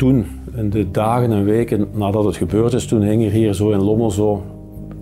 toen, in de dagen en weken nadat het gebeurd is, toen hing er hier zo in Lommel zo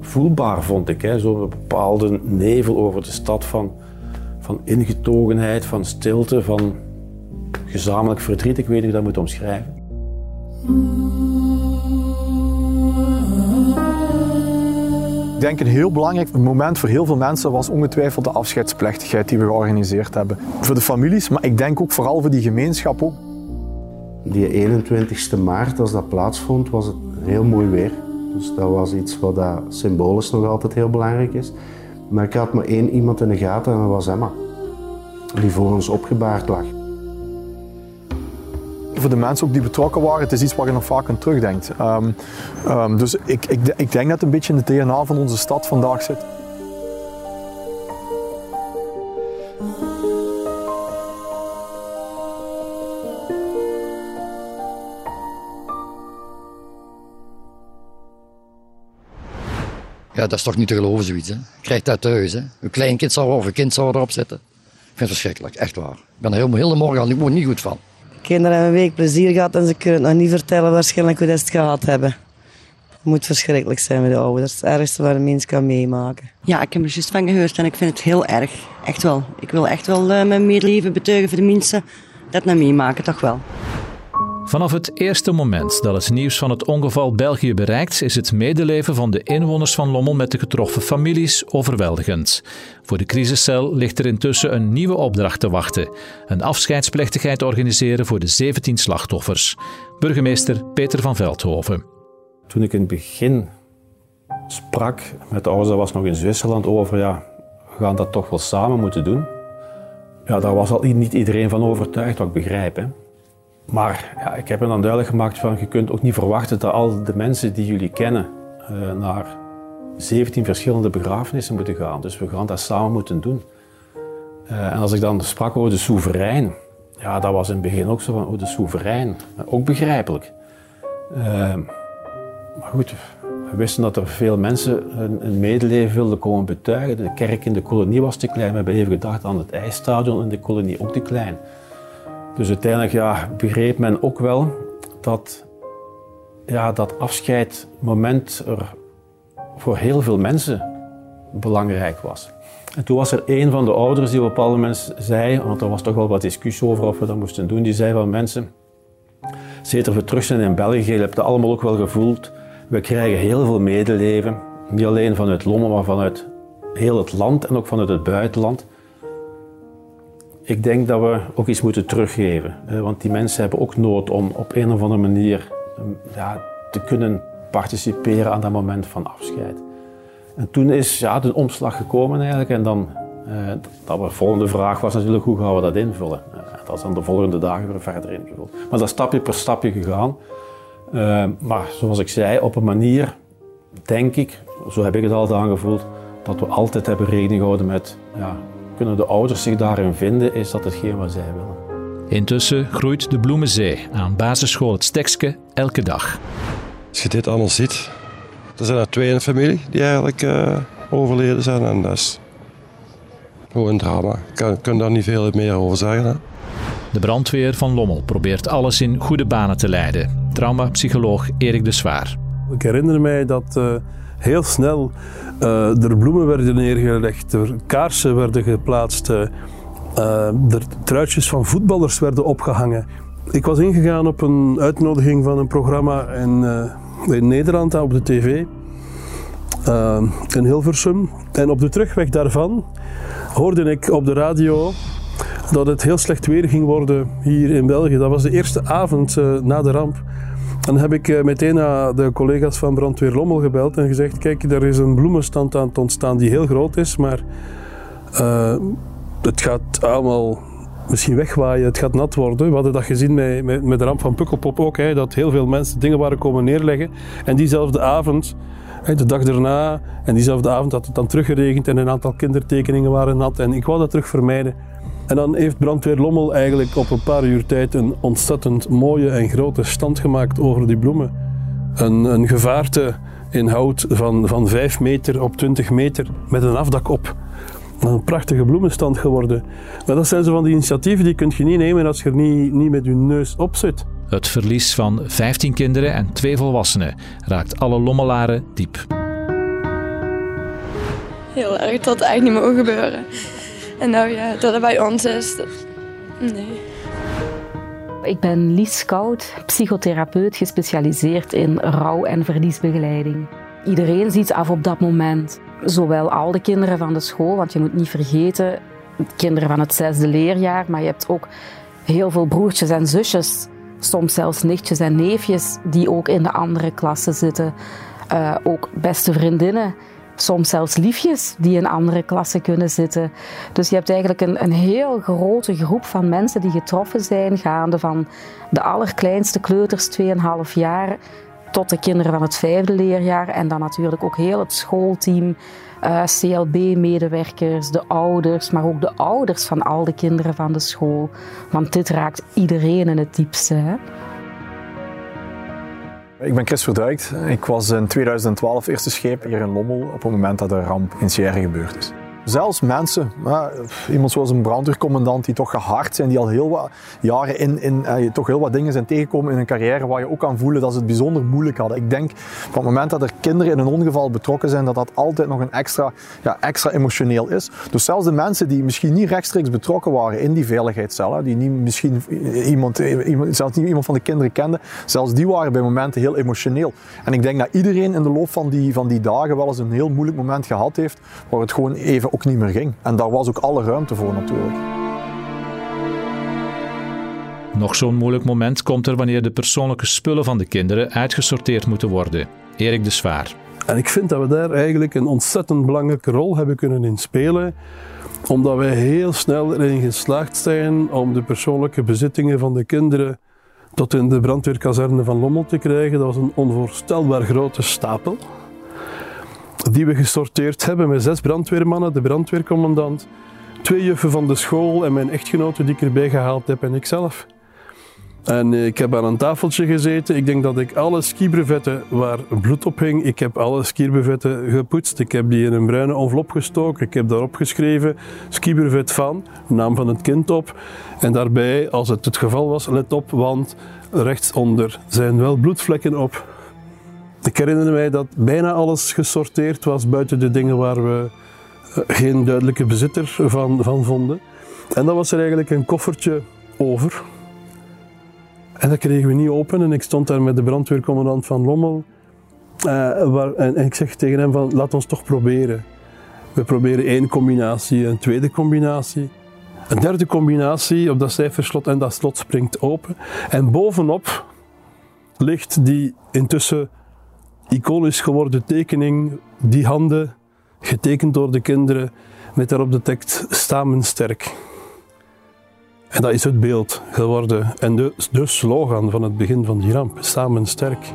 voelbaar, vond ik. Zo'n bepaalde nevel over de stad van, van ingetogenheid, van stilte, van gezamenlijk verdriet. Ik weet niet hoe dat moet omschrijven. Ik denk een heel belangrijk moment voor heel veel mensen was ongetwijfeld de afscheidsplechtigheid die we georganiseerd hebben. Voor de families, maar ik denk ook vooral voor die gemeenschap ook. Die 21 maart, als dat plaatsvond, was het heel mooi weer. Dus dat was iets wat dat symbolisch nog altijd heel belangrijk is. Maar ik had maar één iemand in de gaten en dat was Emma. Die voor ons opgebaard lag. Voor de mensen ook die betrokken waren, het is iets waar je nog vaak aan terugdenkt. Um, um, dus ik, ik, ik denk dat het een beetje in de DNA van onze stad vandaag zit. Ja, dat is toch niet te geloven, zoiets. Hè? Je krijgt dat thuis. Hè? Een kleinkind zou of een kind zou erop zitten. Ik vind het verschrikkelijk, echt waar. Ik ben er heel, heel de morgen al niet, niet goed van. Kinderen hebben een week plezier gehad en ze kunnen het nog niet vertellen waarschijnlijk hoe ze het gehad hebben. Het moet verschrikkelijk zijn met de ouders. Het ergste wat een mens kan meemaken. Ja, ik heb er juist van gehoord en ik vind het heel erg. Echt wel. Ik wil echt wel uh, mijn medeleven betuigen voor de mensen dat naar meemaken, toch wel. Vanaf het eerste moment dat het nieuws van het ongeval België bereikt, is het medeleven van de inwoners van Lommel met de getroffen families overweldigend. Voor de crisiscel ligt er intussen een nieuwe opdracht te wachten: een afscheidsplechtigheid organiseren voor de 17 slachtoffers. Burgemeester Peter van Veldhoven. Toen ik in het begin sprak met de ouders, was nog in Zwitserland, over ja, we gaan dat toch wel samen moeten doen. Ja, daar was al niet iedereen van overtuigd, wat ik begrijp. Hè. Maar ja, ik heb hem dan duidelijk gemaakt van je kunt ook niet verwachten dat al de mensen die jullie kennen uh, naar 17 verschillende begrafenissen moeten gaan. Dus we gaan dat samen moeten doen. Uh, en als ik dan sprak over de soeverein, ja, dat was in het begin ook zo van, oh, de soeverein. Ook begrijpelijk. Uh, maar goed, we wisten dat er veel mensen een, een, medeleven wilden komen betuigen. De kerk in de kolonie was te klein. We hebben even gedacht aan het ijsstadion in de kolonie ook te klein. Dus uiteindelijk ja, begreep men ook wel dat ja, dat afscheidmoment er voor heel veel mensen belangrijk was. En toen was er een van de ouders die op een bepaald moment zei, want er was toch wel wat discussie over of we dat moesten doen, die zei van mensen, zeker we terug zijn in België, je hebt het allemaal ook wel gevoeld, we krijgen heel veel medeleven, niet alleen vanuit Lommel, maar vanuit heel het land en ook vanuit het buitenland. Ik denk dat we ook iets moeten teruggeven. Want die mensen hebben ook nood om op een of andere manier ja, te kunnen participeren aan dat moment van afscheid. En toen is ja, de omslag gekomen eigenlijk. En dan, eh, dat de volgende vraag was natuurlijk hoe gaan we dat invullen. Uh, dat is dan de volgende dagen weer verder ingevuld. Maar dat stapje per stapje gegaan. Uh, maar zoals ik zei, op een manier, denk ik, zo heb ik het altijd aangevoeld, dat we altijd hebben rekening gehouden met ja, kunnen de ouders zich daarin vinden, is dat hetgeen wat zij willen. Intussen groeit de Bloemenzee aan basisschool Het Stekske elke dag. Als je dit allemaal ziet, er zijn er twee in de familie die eigenlijk uh, overleden zijn en dat is gewoon een drama. Ik kan, kan daar niet veel meer over zeggen. Hè? De brandweer van Lommel probeert alles in goede banen te leiden. Traumapsycholoog Erik de Zwaar. Ik herinner mij dat uh, heel snel uh, er bloemen werden neergelegd, er kaarsen werden geplaatst, uh, er truitjes van voetballers werden opgehangen. Ik was ingegaan op een uitnodiging van een programma in, uh, in Nederland op de tv, in Hilversum. En op de terugweg daarvan hoorde ik op de radio dat het heel slecht weer ging worden hier in België. Dat was de eerste avond na de ramp. Dan heb ik eh, meteen naar de collega's van Brandweer Lommel gebeld en gezegd: Kijk, er is een bloemenstand aan het ontstaan die heel groot is, maar uh, het gaat allemaal misschien wegwaaien, het gaat nat worden. We hadden dat gezien met, met, met de ramp van Pukkelpop ook, hè, dat heel veel mensen dingen waren komen neerleggen. En diezelfde avond, hè, de dag daarna, en diezelfde avond had het dan teruggeregend en een aantal kindertekeningen waren nat. En ik wou dat terug vermijden. En dan heeft Brandweer Lommel eigenlijk op een paar uur tijd een ontzettend mooie en grote stand gemaakt over die bloemen. Een, een gevaarte in hout van, van 5 meter op 20 meter met een afdak op. Een prachtige bloemenstand geworden. Maar dat zijn zo van die initiatieven die kun je niet nemen als je er niet, niet met je neus op zit. Het verlies van 15 kinderen en twee volwassenen raakt alle Lommelaren diep. Heel erg dat het eigenlijk niet mogen gebeuren. En nou ja, dat het bij ons is. Nee. Ik ben Lies Koud, psychotherapeut gespecialiseerd in rouw- en verliesbegeleiding. Iedereen ziet af op dat moment. Zowel al de kinderen van de school, want je moet niet vergeten, kinderen van het zesde leerjaar, maar je hebt ook heel veel broertjes en zusjes, soms zelfs nichtjes en neefjes, die ook in de andere klassen zitten. Uh, ook beste vriendinnen soms zelfs liefjes die in andere klassen kunnen zitten. Dus je hebt eigenlijk een, een heel grote groep van mensen die getroffen zijn, gaande van de allerkleinste kleuters, 2,5 jaar, tot de kinderen van het vijfde leerjaar. En dan natuurlijk ook heel het schoolteam, eh, CLB-medewerkers, de ouders, maar ook de ouders van al de kinderen van de school. Want dit raakt iedereen in het diepste. Ik ben Chris Verduikt. Ik was in 2012 eerste scheep hier in Lommel op het moment dat de ramp in Sierre gebeurd is zelfs mensen, iemand zoals een brandweercommandant die toch gehard zijn, die al heel wat jaren in, in eh, toch heel wat dingen zijn tegengekomen in hun carrière waar je ook kan voelen dat ze het bijzonder moeilijk hadden. Ik denk op het moment dat er kinderen in een ongeval betrokken zijn, dat dat altijd nog een extra, ja, extra emotioneel is. Dus zelfs de mensen die misschien niet rechtstreeks betrokken waren in die veiligheidscellen, die niet misschien iemand, iemand, zelfs niet iemand van de kinderen kenden, zelfs die waren bij momenten heel emotioneel. En ik denk dat iedereen in de loop van die, van die dagen wel eens een heel moeilijk moment gehad heeft, waar het gewoon even ook niet meer ging. En daar was ook alle ruimte voor natuurlijk. Nog zo'n moeilijk moment komt er wanneer de persoonlijke spullen van de kinderen uitgesorteerd moeten worden. Erik de Zwaar. En ik vind dat we daar eigenlijk een ontzettend belangrijke rol hebben kunnen in spelen omdat wij heel snel erin geslaagd zijn om de persoonlijke bezittingen van de kinderen tot in de brandweerkazerne van Lommel te krijgen. Dat was een onvoorstelbaar grote stapel die we gesorteerd hebben met zes brandweermannen, de brandweercommandant, twee juffen van de school en mijn echtgenote die ik erbij gehaald heb en ikzelf. En ik heb aan een tafeltje gezeten. Ik denk dat ik alle skibrevetten waar bloed op hing, ik heb alle skibrevetten gepoetst. Ik heb die in een bruine envelop gestoken. Ik heb daarop geschreven skibrevet van, naam van het kind op. En daarbij, als het het geval was, let op, want rechtsonder zijn wel bloedvlekken op. Ik herinner mij dat bijna alles gesorteerd was buiten de dingen waar we eh, geen duidelijke bezitter van, van vonden. En dan was er eigenlijk een koffertje over. En dat kregen we niet open en ik stond daar met de brandweercommandant van Lommel. Uh, waar, en, ik zeg tegen hem van laat ons toch proberen. We proberen één combinatie, een tweede combinatie. Een derde combinatie op dat cijferslot en dat slot springt open. En bovenop ligt die intussen iconisch geworden tekening, die handen, getekend door de kinderen, met daarop de tekst Stamen sterk. En dat is het beeld geworden en de, de slogan van het begin van die ramp, Samen sterk.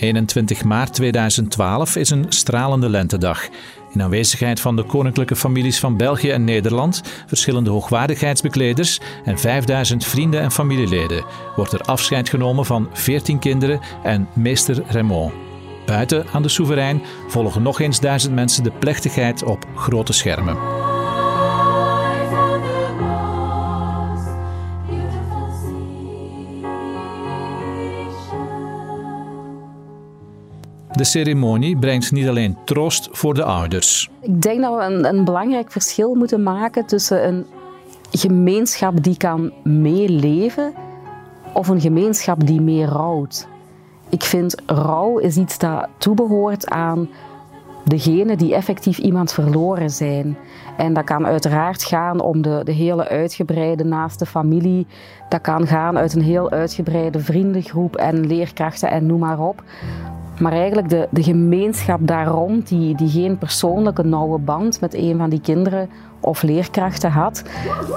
21 maart 2012 is een stralende lentedag. In aanwezigheid van de koninklijke families van België en Nederland, verschillende hoogwaardigheidsbekleders en 5000 vrienden en familieleden wordt er afscheid genomen van 14 kinderen en meester Raymond. Buiten aan de soeverein volgen nog eens duizend mensen de plechtigheid op grote schermen. De ceremonie brengt niet alleen troost voor de ouders. Ik denk dat we een, een belangrijk verschil moeten maken tussen een gemeenschap die kan meeleven of een gemeenschap die meer rouwt. Ik vind rouw is iets dat toebehoort aan degene die effectief iemand verloren zijn. En dat kan uiteraard gaan om de, de hele uitgebreide naaste familie. Dat kan gaan uit een heel uitgebreide vriendengroep en leerkrachten en noem maar op. Maar eigenlijk de, de gemeenschap daar rond, die, die geen persoonlijke nauwe band met een van die kinderen of leerkrachten had,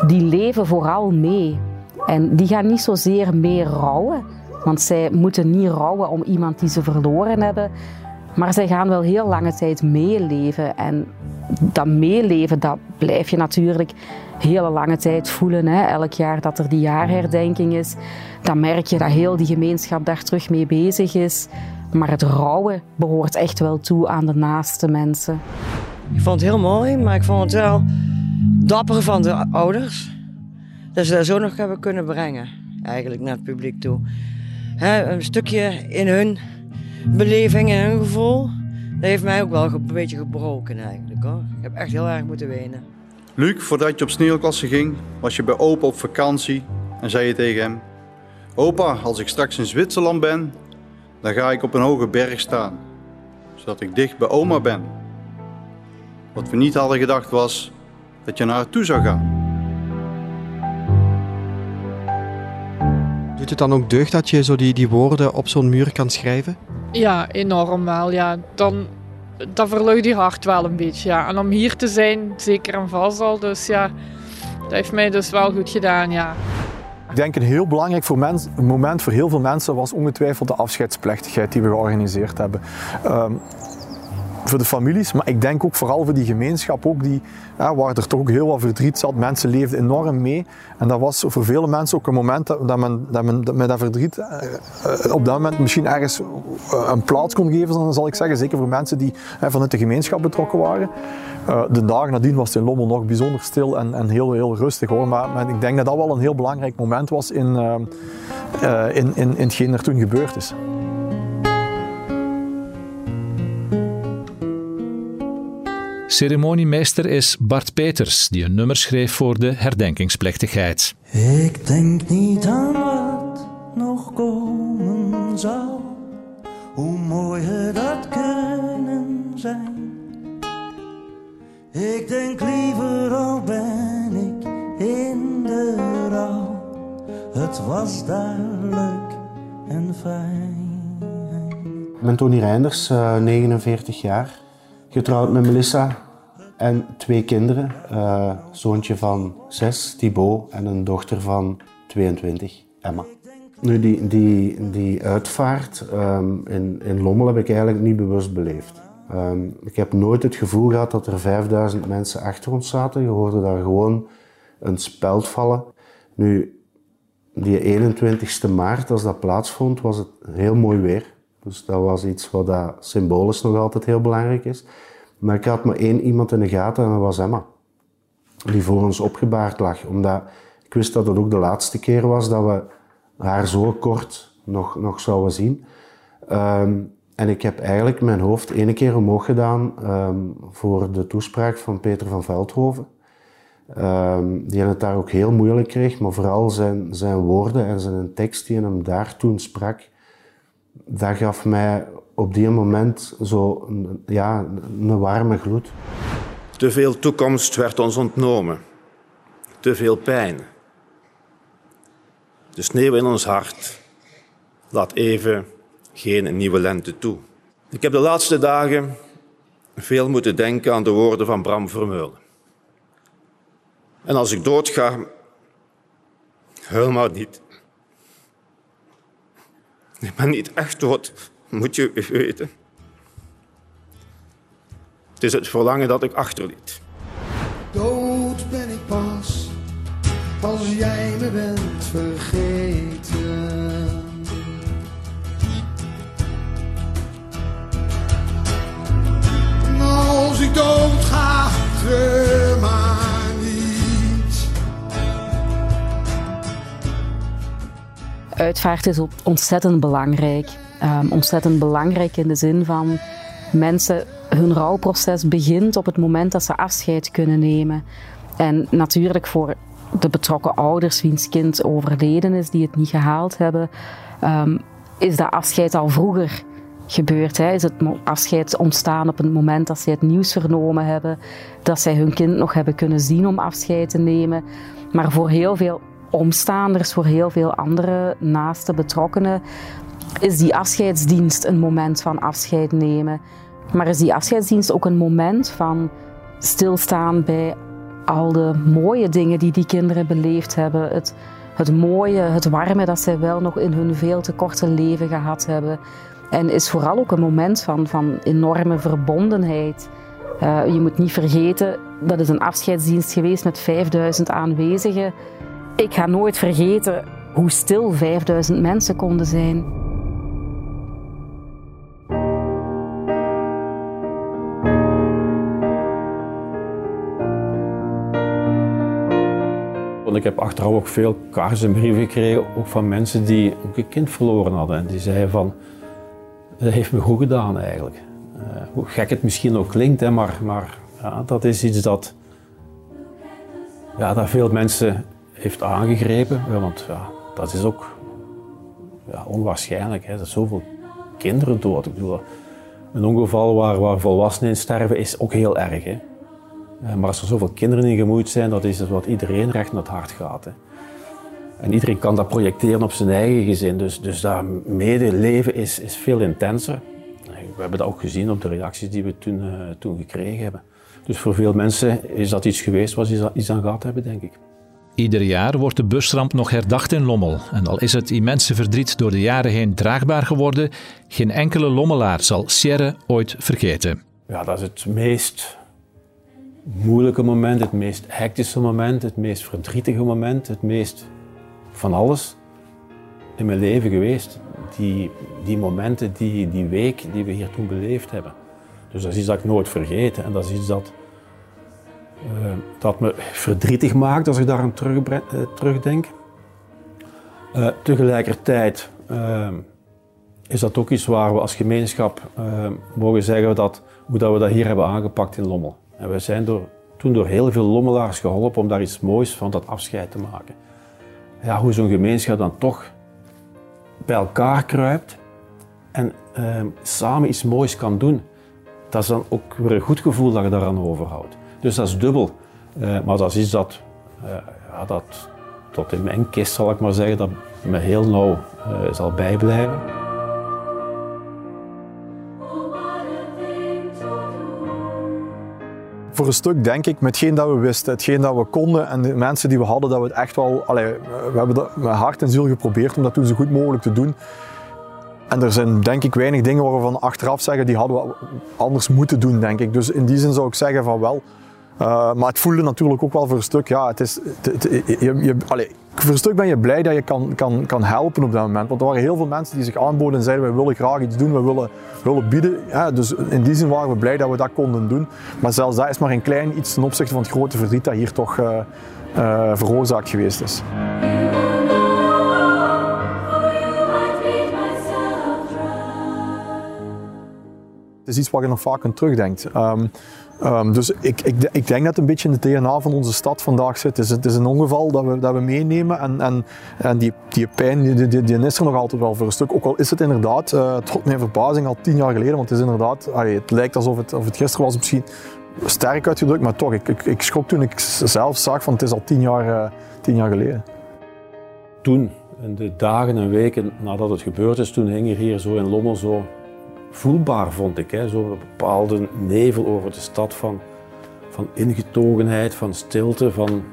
die leven vooral mee. En die gaan niet zozeer mee rouwen, want zij moeten niet rouwen om iemand die ze verloren hebben. Maar zij gaan wel heel lange tijd meeleven. En dat meeleven, dat blijf je natuurlijk hele lange tijd voelen. Hè. Elk jaar dat er die jaarherdenking is, dan merk je dat heel die gemeenschap daar terug mee bezig is. Maar het rouwen behoort echt wel toe aan de naaste mensen. Ik vond het heel mooi, maar ik vond het wel dapper van de ouders. Dat ze dat zo nog hebben kunnen brengen, eigenlijk naar het publiek toe. Hè, een stukje in hun beleving en hun gevoel, dat heeft mij ook wel een beetje gebroken eigenlijk. Hoor. Ik heb echt heel erg moeten wenen. Luc, voordat je op sneeuwklasse ging, was je bij opa op vakantie en zei je tegen hem... Opa, als ik straks in Zwitserland ben, dan ga ik op een hoge berg staan, zodat ik dicht bij oma ben. Wat we niet hadden gedacht was dat je naar haar toe zou gaan. Doet het dan ook deugd dat je zo die, die woorden op zo'n muur kan schrijven? Ja, enorm wel. Ja. Dan, dat verlucht je hart wel een beetje. Ja. En om hier te zijn, zeker en vast al. Dus ja, dat heeft mij dus wel goed gedaan, ja. Ik denk een heel belangrijk voor moment voor heel veel mensen was ongetwijfeld de afscheidsplechtigheid die we georganiseerd hebben. Um, voor de families, maar ik denk ook vooral voor die gemeenschap, ook die, waar er toch ook heel wat verdriet zat. Mensen leefden enorm mee. En dat was voor vele mensen ook een moment dat, dat, men, dat men met dat verdriet uh, op dat moment misschien ergens uh, een plaats kon geven, zal ik zeggen. Zeker voor mensen die uh, vanuit de gemeenschap betrokken waren. de dagen nadien was het in Lommel nog bijzonder stil en, en heel, heel rustig hoor. Maar, ik denk dat dat wel een heel belangrijk moment was in, in, in, in hetgeen er toen gebeurd is. Ceremoniemeester is Bart Peters, die een nummer schreef voor de herdenkingsplechtigheid. Ik denk niet aan wat nog komen zal, hoe mooi het dat kunnen zijn. Ik denk liever al ben ik in de rouw, het was duidelijk en fijn. Ik ben Tony Reinders, 49 jaar getrouwd met Melissa en twee kinderen. Uh, zoontje van zes, Thibaut, en een dochter van 22, Emma. Nu, die, die, die uitvaart um, in, in Lommel heb ik eigenlijk niet bewust beleefd. Um, ik heb nooit het gevoel gehad dat er 5000 mensen achter ons zaten. Je hoorde daar gewoon een speld vallen. Nu, die 21ste maart, als dat plaatsvond, was het heel mooi weer. Dus dat was iets wat dat symbolisch nog altijd heel belangrijk is. Maar ik had maar één iemand in de gaten en dat was Emma. Die voor ons opgebaard lag. Omdat ik wist dat het ook de laatste keer was dat we haar zo kort nog, nog zouden zien. Um, en ik heb eigenlijk mijn hoofd ene keer omhoog gedaan um, voor de toespraak van Peter van Veldhoven. Um, die het daar ook heel moeilijk kreeg, maar vooral zijn, zijn woorden en zijn tekst die hem daar toen sprak, dat gaf mij op die moment zo ja, een warme gloed. Te veel toekomst werd ons ontnomen. Te veel pijn. De sneeuw in ons hart laat even geen nieuwe lente toe. Ik heb de laatste dagen veel moeten denken aan de woorden van Bram Vermeulen. En als ik doodga, huil niet. Ik ben niet echt dood, moet je weten. Het is het verlangen dat ik achterliet. Uitvaart is ontzettend belangrijk. Um, ontzettend belangrijk in de zin van mensen, hun rouwproces begint op het moment dat ze afscheid kunnen nemen. En natuurlijk voor de betrokken ouders wiens kind overleden is, die het niet gehaald hebben, um, is dat afscheid al vroeger gebeurd. Hè? Is het afscheid ontstaan op het moment dat zij het nieuws vernomen hebben, dat zij hun kind nog hebben kunnen zien om afscheid te nemen. Maar voor heel veel omstaanders, voor heel veel andere naaste betrokkenen, is die afscheidsdienst een moment van afscheid nemen. Maar is die afscheidsdienst ook een moment van stilstaan bij al de mooie dingen die die kinderen beleefd hebben. Het, het mooie, het warme dat zij wel nog in hun veel te korte leven gehad hebben. En is vooral ook een moment van, van enorme verbondenheid. Uh, je moet niet vergeten, dat is een afscheidsdienst geweest met 5000 aanwezigen. Ik ga nooit vergeten hoe stil 5000 mensen konden zijn. ik heb achteraf ook veel kaarsen en brieven gekregen, ook van mensen die ook een kind verloren hadden. En die zeiden van, dat heeft me goed gedaan eigenlijk. Eh, hoe gek het misschien ook klinkt, hè, maar, maar ja, dat is iets dat, ja, dat veel mensen heeft aangegrepen. Want ja, dat is ook ja, onwaarschijnlijk. Hè. Zijn zoveel kinderen dood. Een ongeval waar, waar volwassenen in sterven is ook heel erg. Hè. Eh, maar als er zoveel kinderen in gemoeid zijn, dat is wat iedereen recht naar het hart gaat. Hè. En iedereen kan dat projecteren op zijn eigen gezin. Dus, dus dat medeleven is, is veel intenser. We hebben dat ook gezien op de reacties die we toen, uh, toen gekregen hebben. Dus voor veel mensen is dat iets geweest wat ze iets aan gehad hebben, denk ik. Ieder jaar wordt de busramp nog herdacht in Lommel. En al is het immense verdriet door de jaren heen draagbaar geworden, geen enkele Lommelaar zal Sierre ooit vergeten. Ja, dat is het meest moeilijke moment, het meest hectische moment, het meest verdrietige moment, het meest van alles in mijn leven geweest. Die, die momenten, die, die week die we hier toen beleefd hebben. Dus dat is iets dat ik nooit vergeten en dat is iets dat, uh, dat me verdrietig maakt als ik daar aan uh, terugdenk. Uh, tegelijkertijd is dat ook iets waar we als gemeenschap mogen zeggen dat, hoe dat we dat hier hebben aangepakt in Lommel. En we zijn door, toen door heel veel lommelaars geholpen om daar iets moois van dat afscheid te maken. Ja, hoe zo'n gemeenschap dan toch bij elkaar kruipt en samen iets moois kan doen. Dat is dan ook weer een goed gevoel dat je daaraan overhoudt. Dus dat is dubbel. Uh, maar dat is iets dat, ja, dat tot in mijn kist, zal ik maar zeggen, dat me heel nauw eh, zal bijblijven. voor een stuk denk ik, met hetgeen dat we wisten, hetgeen dat we konden en de mensen die we hadden, dat we het echt wel, we hebben met hart en ziel geprobeerd om dat toen zo goed mogelijk te doen. En er zijn denk ik weinig dingen waar we van achteraf zeggen, die hadden we anders moeten doen, denk ik. Dus in die zin zou ik zeggen van wel. Uh, maar het voelde natuurlijk ook wel voor een stuk, ja, het is, je, je, allez, voor een stuk ben je blij dat je kan, kan, kan helpen op dat moment. Want er waren heel veel mensen die zich aanboden en zeiden, wij willen graag iets doen, we willen, willen bieden. Ja, dus in die zin waren we blij dat we dat konden doen. Maar zelfs dat is maar een klein iets ten opzichte van het grote verdriet dat hier toch uh, uh, veroorzaakt geweest is. Het is iets waar je nog vaak aan terugdenkt. Um, Um, dus ik, ik, ik, denk dat het een beetje in de DNA van onze stad vandaag zit. Het is, het is een ongeval dat we, dat we meenemen en, en, en die, die pijn die, die, die, is er nog altijd wel voor een stuk. Ook al is het inderdaad, uh, tot mijn verbazing, al tien jaar geleden. Want het is inderdaad, het lijkt alsof het, of het gisteren was misschien sterk uitgedrukt, maar toch, ik, ik, ik schrok toen ik zelf zag van het is al tien jaar, uh, tien jaar geleden. Toen, in de dagen en weken nadat het gebeurd is, toen hing er hier zo in Lommel zo voelbaar, vond ik. Zo'n bepaalde nevel over de stad van, van ingetogenheid, van stilte, van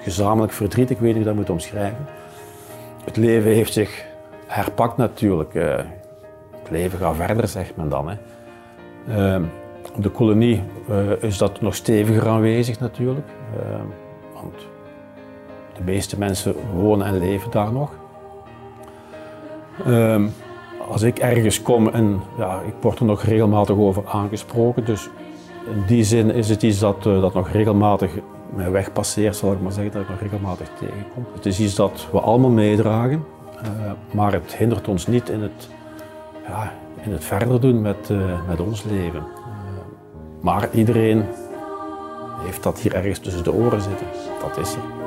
gezamenlijk verdriet. Ik weet niet hoe dat moet omschrijven. Het leven heeft zich herpakt natuurlijk. Uh, het leven gaat verder, zegt men dan. Uh, op de kolonie uh, is dat nog steviger aanwezig natuurlijk. want de meeste mensen wonen en leven daar nog als ik ergens kom en ja, ik word er nog regelmatig over aangesproken, dus in die zin is het iets dat, uh, dat nog regelmatig mijn weg passeert, zal ik maar zeggen, dat ik nog regelmatig tegenkom. Het is iets dat we allemaal meedragen, uh, maar het hindert ons niet in het, ja, in het verder doen met, uh, met ons leven. maar iedereen heeft dat hier ergens tussen de oren zitten, dat is er.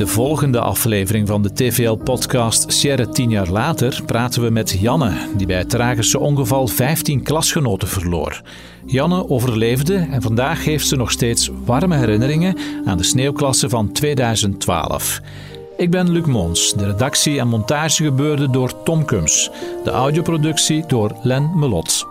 De volgende aflevering van de TVL-podcast Sierra tien jaar later praten we met Janne, die bij het tragische ongeval 15 klasgenoten verloor. Janne overleefde en vandaag geeft ze nog steeds warme herinneringen aan de sneeuwklasse van 2012. Ik ben Luc Mons. De redactie en montage gebeurde door Tom Kums. De audioproductie door Len Melot.